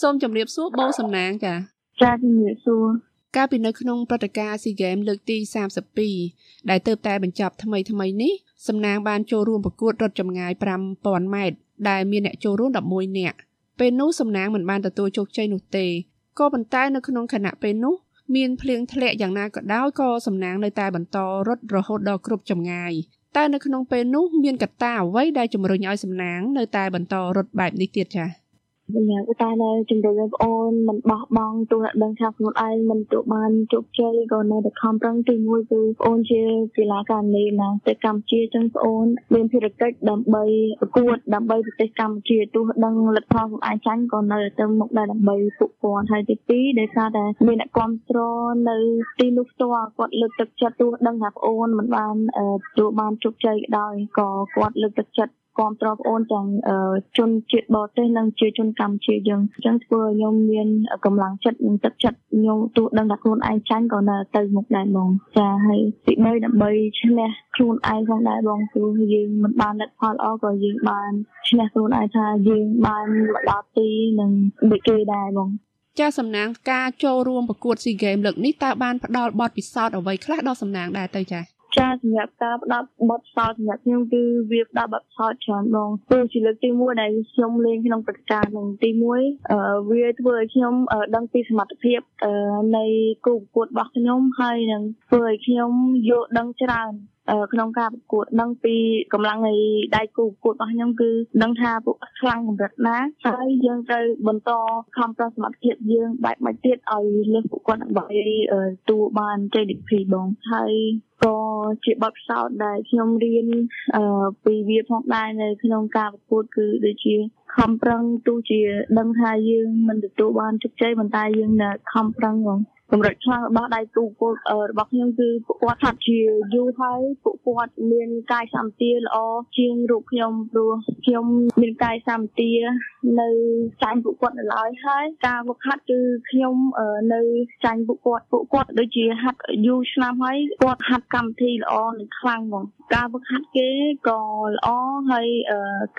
សូមជម្រាបសួរបូសំណាងចាចាជំរាបសួរកាលពីនៅក្នុងព្រឹត្តិការណ៍ SEA Games លើកទី32ដែលទើបតែបញ្ចប់ថ្មីថ្មីនេះសំណាងបានចូលរួមប្រកួតរត់ចម្ងាយ5000ម៉ែត្រដែលមានអ្នកចូលរួម11នាក់ពេលនោះសំណាងមិនបានទទួលជោគជ័យនោះទេក៏ប៉ុន្តែនៅក្នុងខណៈពេលនោះមានភ្លៀងធ្លាក់យ៉ាងណាក៏ដោយក៏សំណាងនៅតែបន្តរត់រហូតដល់គ្រប់ចម្ងាយតែនៅក្នុងពេលនោះមានកត្តាអ្វីដែលជំរុញឲ្យសំណាងនៅតែបន្តរត់បែបនេះទៀតចា៎ សម្រាប់តែនៅជំរុញឲ្យបងអូនមិនបោះបង់ទោះដឹងថាខ្លួនឯងមិនទទួលបានជោគជ័យក៏នៅតែខំប្រឹងទីមួយគឺបងអូនជាកីឡាករលេងណាទៅកម្ពុជាចឹងបងអូនមានភារកិច្ចដើម្បីប្រកួតដើម្បីប្រទេសកម្ពុជាទោះដឹងលទ្ធផលខ្លួនឯងចាញ់ក៏នៅតែមុខដែរដើម្បីពួកគាត់ហើយទី2ដោយសារតែមានអ្នកគ្រប់គ្រងនៅទីនោះផ្ទាល់គាត់លើកទឹកចិត្តទោះដឹងថាបងអូនមិនបានទទួលបានជោគជ័យក៏ដោយក៏គាត់លើកទឹកចិត្ត គ្រប់ត្របងអូនទាំងជនជាតិបរទេសនិងជាជនកម្ពុជាយើងអញ្ចឹងធ្វើឲ្យខ្ញុំមានកម្លាំងចិត្តនិងទឹកចិត្តខ្ញុំទោះដឹងថាខ្លួនឯងចាញ់ក៏នៅទៅមុខដែរបងចាហើយទី3ដើម្បីឈ្នះខ្លួនឯងផងដែរបងព្រោះយើងមិនបានលទ្ធផលល្អក៏យើងបានឈ្នះខ្លួនឯងថាយើងបានមកដល់ទីនិងដូចគេដែរបងចាសំណាងការចូលរួមប្រកួត SEA Games លើកនេះតើបានផ្ដល់បទពិសោធន៍អ្វីខ្លះដល់សំណាងដែរទៅចា ចាសម្រាប់ការផ្ដល់បទសោតសម្រាប់ខ្ញុំគឺវាផ្ដល់បទសោតច្រើនដងព្រោះជាលើកទី1ដែលខ្ញុំលេងក្នុងព្រឹត្តិការណ៍នឹងទី1វាធ្វើឲ្យខ្ញុំដឹងពីសមត្ថភាពនៃគូប្រកួតរបស់ខ្ញុំហើយនឹងធ្វើឲ្យខ្ញុំយល់ដឹងច្រើន ក្នុងការប្រកួតដឹងពីកម្លាំងនៃដៃគូប្រកួតរបស់ខ្ញុំគឺដឹងថាពួកខ្លាំងកម្រិតណាហើយយើងត្រូវបន្តខំប្រឹងសមត្ថភាពយើងបែបមួយទៀតឲ្យលើសពួកគាត់ដើម្បីទទួលបានជ័យលាភីបងហើយក៏ជាបទពិសោធន៍ដែលខ្ញុំរៀនពីវាផងដែរនៅក្នុងការប្រកួតគឺដូចជាខំប្រឹងទោះជាដឹងថាយើងមិនទទួលបានជោគជ័យប៉ុន្តែយើងនៅខំប្រឹងហ្មង កម្រិតខ្លាំងរបស់ដៃគូពលរបស់ខ្ញុំគឺពួកគាត់ថាជាយូរហើយពួកគាត់មានកាយសម្បទាល្អជាងរូបខ្ញុំព្រោះខ្ញុំមានកាយសម្បទានៅចាញ់ពួកគាត់នៅឡើយហើយការវឹកហាត់គឺខ្ញុំនៅចាញ់ពួកគាត់ពួកគាត់ដូចជាហាត់យូរឆ្នាំហើយគាត់ហាត់កម្មវិធីល្អនិងខ្លាំងហ្មង ការវឹកហាត់គេក៏ល្អហើយ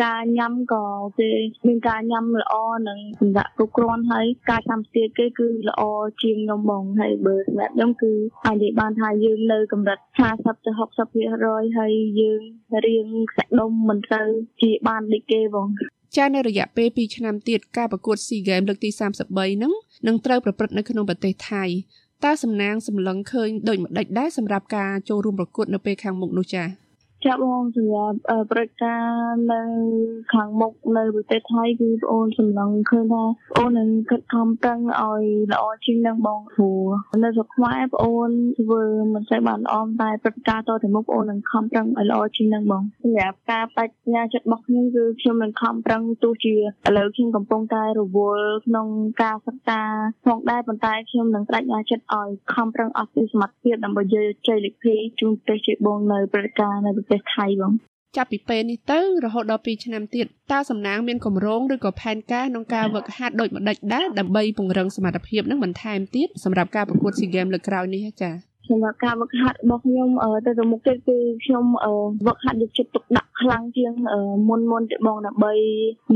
ការញ៉ាំក៏គេមានការញ៉ាំល្អនិងសម្រាប់គ្រប់គ្រាន់ហើយការចាំស្ទាគេគឺល្អជាងខ្ញុំហ្មងហើយបើសម្រាប់ខ្ញុំគឺអាចនិយាយបានថាយើងនៅកម្រិត50ទៅ60%ហើយយើងរៀងសាច់ដុំមិនទៅជាបានដូចគេហ្មងចានៅរយៈពេល2ឆ្នាំទៀតការប្រកួត SEA Games លើកទី33ហ្នឹងនឹងត្រូវប្រព្រឹត្តនៅក្នុងប្រទេសថៃ តើសំណាងសម្លឹងឃើញដូចម្ដេចដែរសម្រាប់ការចូលរួមប្រកួតនៅពេលខាងមុខនោះចា៎ ចាបងសម្រាប់ប្រតិការនៅខាងមុខនៅប្រទេសថៃគឺបងអូនសម្លឹងឃើញថាបងអូននឹងខិតខំប្រឹងឲ្យល្អជាងនឹងបងព្រោះនៅស្រុកខ្មែរបងអូនធ្វើមិនសូវបានល្អតែប្រតិការតទៅមុខបងអូននឹងខំប្រឹងឲ្យល្អជាងនឹងបងសម្រាប់ការបញ្ញាចិត្តរបស់ខ្ញុំគឺខ្ញុំនឹងខំប្រឹងទោះជាឥឡូវខ្ញុំកំពុងតែរវល់ក្នុងការសិក្សាផងដែរប៉ុន្តែខ្ញុំនឹងបញ្ញាចិត្តឲ្យខំប្រឹងអស់ពីសមត្ថភាពដើម្បីយកជ័យលាភីជូនប្រទេសជាបងនៅប្រតិការនៅទេសថៃបងចាប់ពីពេលនេះទៅរហូតដល់2ឆ្នាំទៀតតើសំណាងមានកម្រងឬក៏ផែនការក្នុងការវឹកហាត់ដូចម្ដេចដែរដើម្បីពង្រឹងសមត្ថភាពនឹងបន្ថែមទៀតសម្រាប់ការប្រកួត SEA Games លើកក្រោយនេះចា៎សម្រាប់ការវឹកហាត់របស់ខ្ញុំទៅទៅមុខទៀតគឺខ្ញុំវឹកហាត់យកចិត្តទុកដាក់ ខ្លាំងជាងមុនមុនទៅបងដើម្បី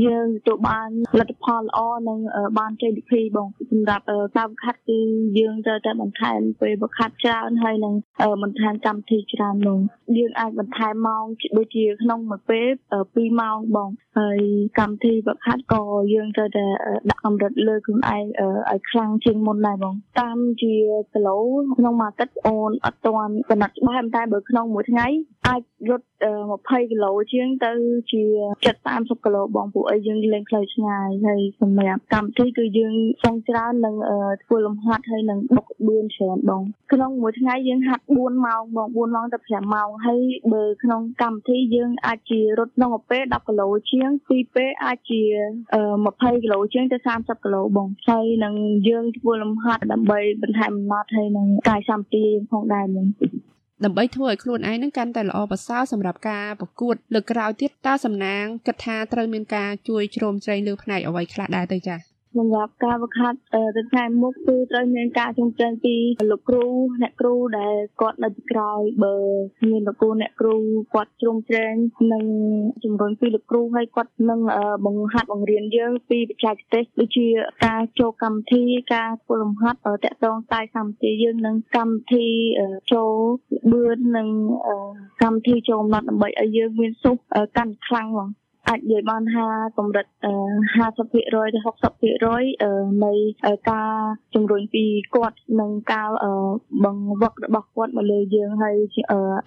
យើងទទួលបានលទ្ធផលល្អនិងបានជ័យលាភីបងសម្រាប់ការវឹកហាត់គឺយើងត្រូវតែបន្ថែមពេលវឹកហាត់ច្រើនហើយនឹងបន្ថែមកម្មវិធីច្រើននោះយើងអាចបន្ថែមម៉ោងដូចជាក្នុងមួយពេល2ម៉ោងបងហើយកម្មវិធីវឹកហាត់ក៏យើងត្រូវតែដាក់កម្រិតលើខ្លួនឯងឲ្យខ្លាំងជាងមុនដែរបងតាមជាគីឡូក្នុងមួយអាទិត្យអូនអត់ទាន់កំណត់ច្បាស់តែបើក្នុងមួយថ្ងៃ អាចរត់20គីឡូជាងទៅជា70 30គីឡូបងពួកអីយើងលេងផ្លូវឆ្ងាយហើយសម្រាប់កម្មវិធីគឺយើងសងច្រើននឹងធ្វើលំហាត់ហើយនឹងបុកបឿនច្រើនបងក្នុងមួយថ្ងៃយើងហាត់4ម៉ោងបង4ម៉ោងទៅ5ម៉ោងហើយបើក្នុងកម្មវិធីយើងអាចជារត់ក្នុងមួយពេល10គីឡូជាងពីរពេលអាចជា20គីឡូជាងទៅ30គីឡូបងហើយនឹងយើងធ្វើលំហាត់ដើម្បីបន្ថែមអំណត់ហើយនឹងកាយសម្បទាផងដែរបង ដើម្បីធ្វើឲ្យខ្លួនឯងនឹងកាន់តែល្អប្រសើរសម្រាប់ការប្រកួតលើកក្រោយទៀតតើសំណាងគិតថាត្រូវមានការជួយជ្រោមជ្រែងលើផ្នែកអ្វីខ្លះដែរទៅចា៎ សម្រាប់ការវឹកហាត់ទៅថ្ងៃមុខគឺត្រូវមានការជំរុញពីលោកគ្រូអ្នកគ្រូដែលគាត់នៅពីក្រោយបើមានលោកគ្រូអ្នកគ្រូគាត់ជ្រុំជ្រែងនិងជំរុញពីលោកគ្រូហើយគាត់នឹងបង្ហាត់បង្រៀនយើងពីបច្ចេកទេសដូចជាការចូលកម្មវិធីការធ្វើលំហាត់តកតងតែកម្មវិធីយើងនឹងកម្មវិធីចូលបឿននិងកម្មវិធីចូលកំណត់ដើម្បីឲ្យយើងមានសុខកាន់ខ្លាំងហ្មង អាចនិយាយបានថាកម្រិត50%ទៅ60%នៃការជំរុញពីគាត់និងការបង្វឹករបស់គាត់មកលើយើងហើយ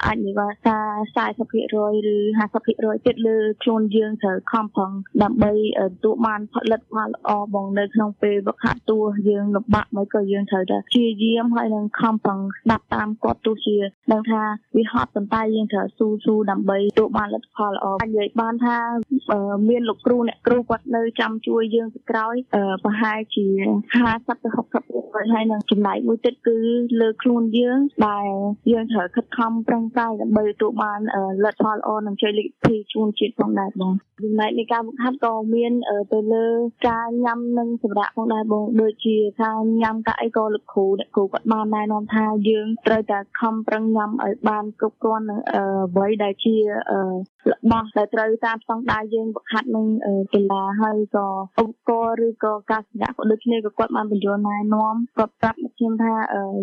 អាចនិយាយថា40%ឬ50%ទៀតលើខ្លួនយើងត្រូវខំប្រឹងដើម្បីទទួលបានផលិតផលល្អបងនៅក្នុងពេលវឹកហាត់តួយើងលំបាកមិនក៏យើងត្រូវតែព្យាយាមហើយនឹងខំប្រឹងស្ដាប់តាមគាត់ទោះជាដឹងថាវាហត់ប៉ុន្តែយើងត្រូវស៊ូស៊ូដើម្បីទទួលបានលទ្ធផលល្អអាចនិយាយបានថាមានលោកគ្រូអ្នកគ្រូគាត់នៅចាំជួយយើងពីក្រោយប្រហែលជា50ទៅ60%ហើយនឹងចំណែកមួយទៀតគឺលើខ្លួនយើងដែលយើងត្រូវខិតខំប្រឹងប្រែងដើម្បីទទួលបានលទ្ធផលល្អនិងជ័យលាភីជូនជាតិផងដែរបងចំណែកនៃការបង្ហាត់ក៏មានទៅលើការញ៉ាំនិងសម្រាប់ផងដែរបងដូចជាថាញ៉ាំកាអីក៏លោកគ្រូអ្នកគ្រូគាត់បានណែនាំថាយើងត្រូវតែខំប្រឹងញ៉ាំឲ្យបានគ្រប់គ្រាន់នឹងអ្វីដែលជារបស់ដែលត្រូវតាមស្តង់ដារយើងបង្ហាត់នឹងកីឡាហើយក៏ឧបករណ៍ឬក៏ការសម្រាប់ក៏ដូចគ្នាក៏គាត់បានបញ្យល់ណែនាំគាត់ប្រាប់មកខ្ញុំថា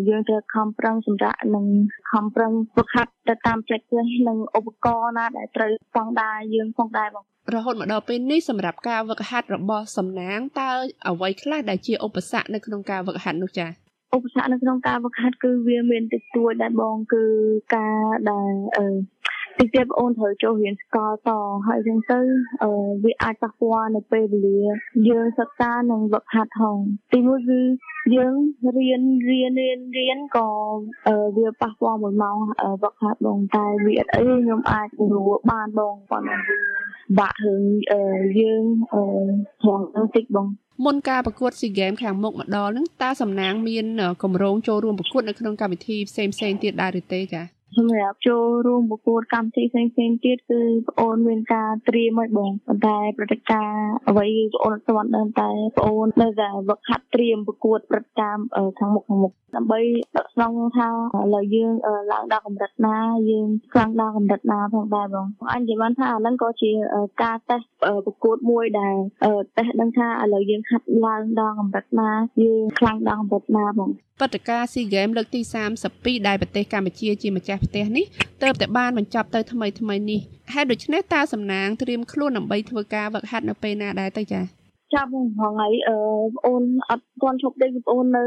យើងត្រូវខំប្រឹងសម្រាប់និងខំប្រឹងបង្ហាត់ទៅតាមចិត្តចេះនិងឧបករណ៍ណាដែលត្រូវស្តង់ដារយើងផងដែរបងរហូតមកដល់ពេលនេះសម្រាប់ការវឹកហាត់របស់សំណាងតើអ្វីខ្លះដែលជាឧបសគ្គនៅក្នុងការវឹកហាត់នោះចា៎ឧបសគ្គនៅក្នុងការវឹកហាត់គឺវាមានតិចតួចដែរបងគឺការដែល អឺតិចទៀតបងអូនត្រូវចូលរៀនស្កលតហើយអញ្ចឹងទៅវាអាចប៉ះពាល់នៅពេលវេលាយើងសិក្សានិងវឹកហាត់ហងទីមួយគឺយើងរៀនរៀនរៀនរៀនក៏វាប៉ះពាល់មួយម៉ោងវឹកហាត់បងតែវាអត់អីខ្ញុំអាចរួបានបងប៉ុន្តែវាបាក់រឿងយើងត្រង់នឹងតិចបងមុនការប្រកួត SEA Games ខាងមុខមកដល់នឹងតើសំណាងមានកម្រងចូលរួមប្រកួតនៅក្នុងកម្មវិធីផ្សេងផ្សេងទៀតដែរឬទេចា៎ សម្រាប់ចូលរួមប្រកួតកម្មវិធីផ្សេងផ្សេងទៀតគឺបងអូនមានការត្រៀមឲ្យបងប៉ុន្តែព្រឹត្តិការណ៍អ្វីបងអូនអត់ទាន់ដឹងតែបងអូននៅតែវឹកហាត់ត្រៀមប្រកួតព្រឹត្តិការណ៍ខាងមុខខាងមុខដើម្បីដកស្នងថាឥឡូវយើងឡើងដល់កម្រិតណាយើងខ្លាំងដល់កម្រិតណាផងដែរបងអញនិយាយបានថាអាហ្នឹងក៏ជាការតេស្តប្រកួតមួយដែលតេស្តដឹងថាឥឡូវយើងហាត់ឡើងដល់កម្រិតណាយើងខ្លាំងដល់កម្រិតណាបងព្រឹត្តិការណ៍ SEA Games លើកទី32ដែលប្រទេសកម្ពុជាជាម្ចាស់ផ្ទះនេះទើបតែបានបញ្ចប់ទៅថ្មីថ្មីនេះហេតុដូច្នេះតើសំណាងត្រៀមខ្លួនដើម្បីធ្វើការវឹកហាត់នៅពេលណាដែរទៅចា៎ចាប់បងថ្ងៃអឺបងអូនអត់ទាន់ឈប់ដេកបងអូននៅ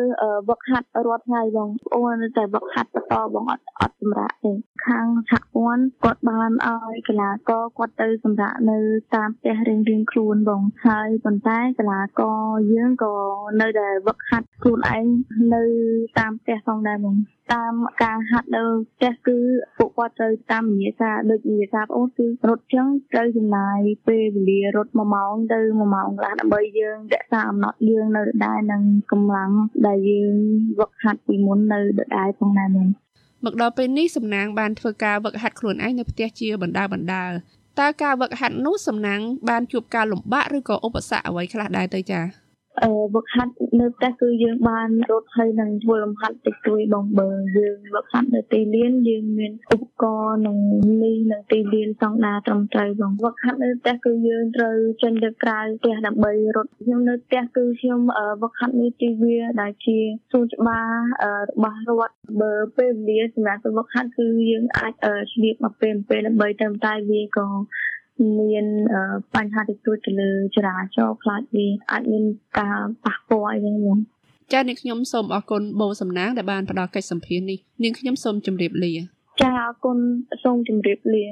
វឹកហាត់រាល់ថ្ងៃបងបងអូននៅតែវឹកហាត់បន្តបងអត់អត់សម្រាប់ទេខាងសហព័ន្ធគាត់បានឲ្យកីឡាករគាត់ទៅសម្រាប់នៅតាមផ្ទះរៀងរៀងខ្លួនបងហើយប៉ុន្តែកីឡាករយើងក៏នៅតែវឹកហាត់ខ្លួនឯងនៅតាមផ្ទះផងដែរបង តាមការហាត់នៅផ្ទះគឺពួកគាត់ត្រូវតាមវិញ្ញាសាដូចវិញ្ញាសាបងអូនគឺរត់ចឹងត្រូវចំណាយពេលវេលារត់1ម៉ោងទៅ1ម៉ោងកន្លះដើម្បីយើងរក្សាអំណត់យើងនៅដដែលនឹងកម្លាំងដែលយើងវឹកហាត់ពីមុននៅដដែលផងដែរមែនមកដល់ពេលនេះសំណាងបានធ្វើការវឹកហាត់ខ្លួនឯងនៅផ្ទះជាបណ្ដាបណ្ដាតើការវឹកហាត់នោះសំណាងបានជួបការលំបាកឬក៏ឧបសគ្គអ្វីខ្លះដែរទៅចា៎ វឹកហាត់នៅផ្ទះគឺយើងបានរត់ហើយនឹងធ្វើលំហាត់តិចតួចបងបើយើងវឹកហាត់នៅទីលានយើងមានឧបករណ៍និងនេះនៅទីលានស្តង់ដារត្រឹមត្រូវបងវឹកហាត់នៅផ្ទះគឺយើងត្រូវចេញទៅក្រៅផ្ទះដើម្បីរត់ខ្ញុំនៅផ្ទះគឺខ្ញុំវឹកហាត់នេះទីវាដែលជាសួនច្បាររបស់រដ្ឋបើពេលវេលាសម្រាប់ទៅវឹកហាត់គឺយើងអាចឆ្លៀតមកពេលពេលដើម្បីទៅតែវាក៏ មានបញ្ហាតិចតួចទៅលើចរាចរណ៍ខ្លាចវាអាចមានការប៉ះពាល់អីចឹងហ្នឹងចា៎នាងខ្ញុំសូមអរគុណបូសំណាងដែលបានផ្ដល់កិច្ចសម្ភារនេះនាងខ្ញុំសូមជម្រាបលាចាអរគុណសូមជម្រាបលា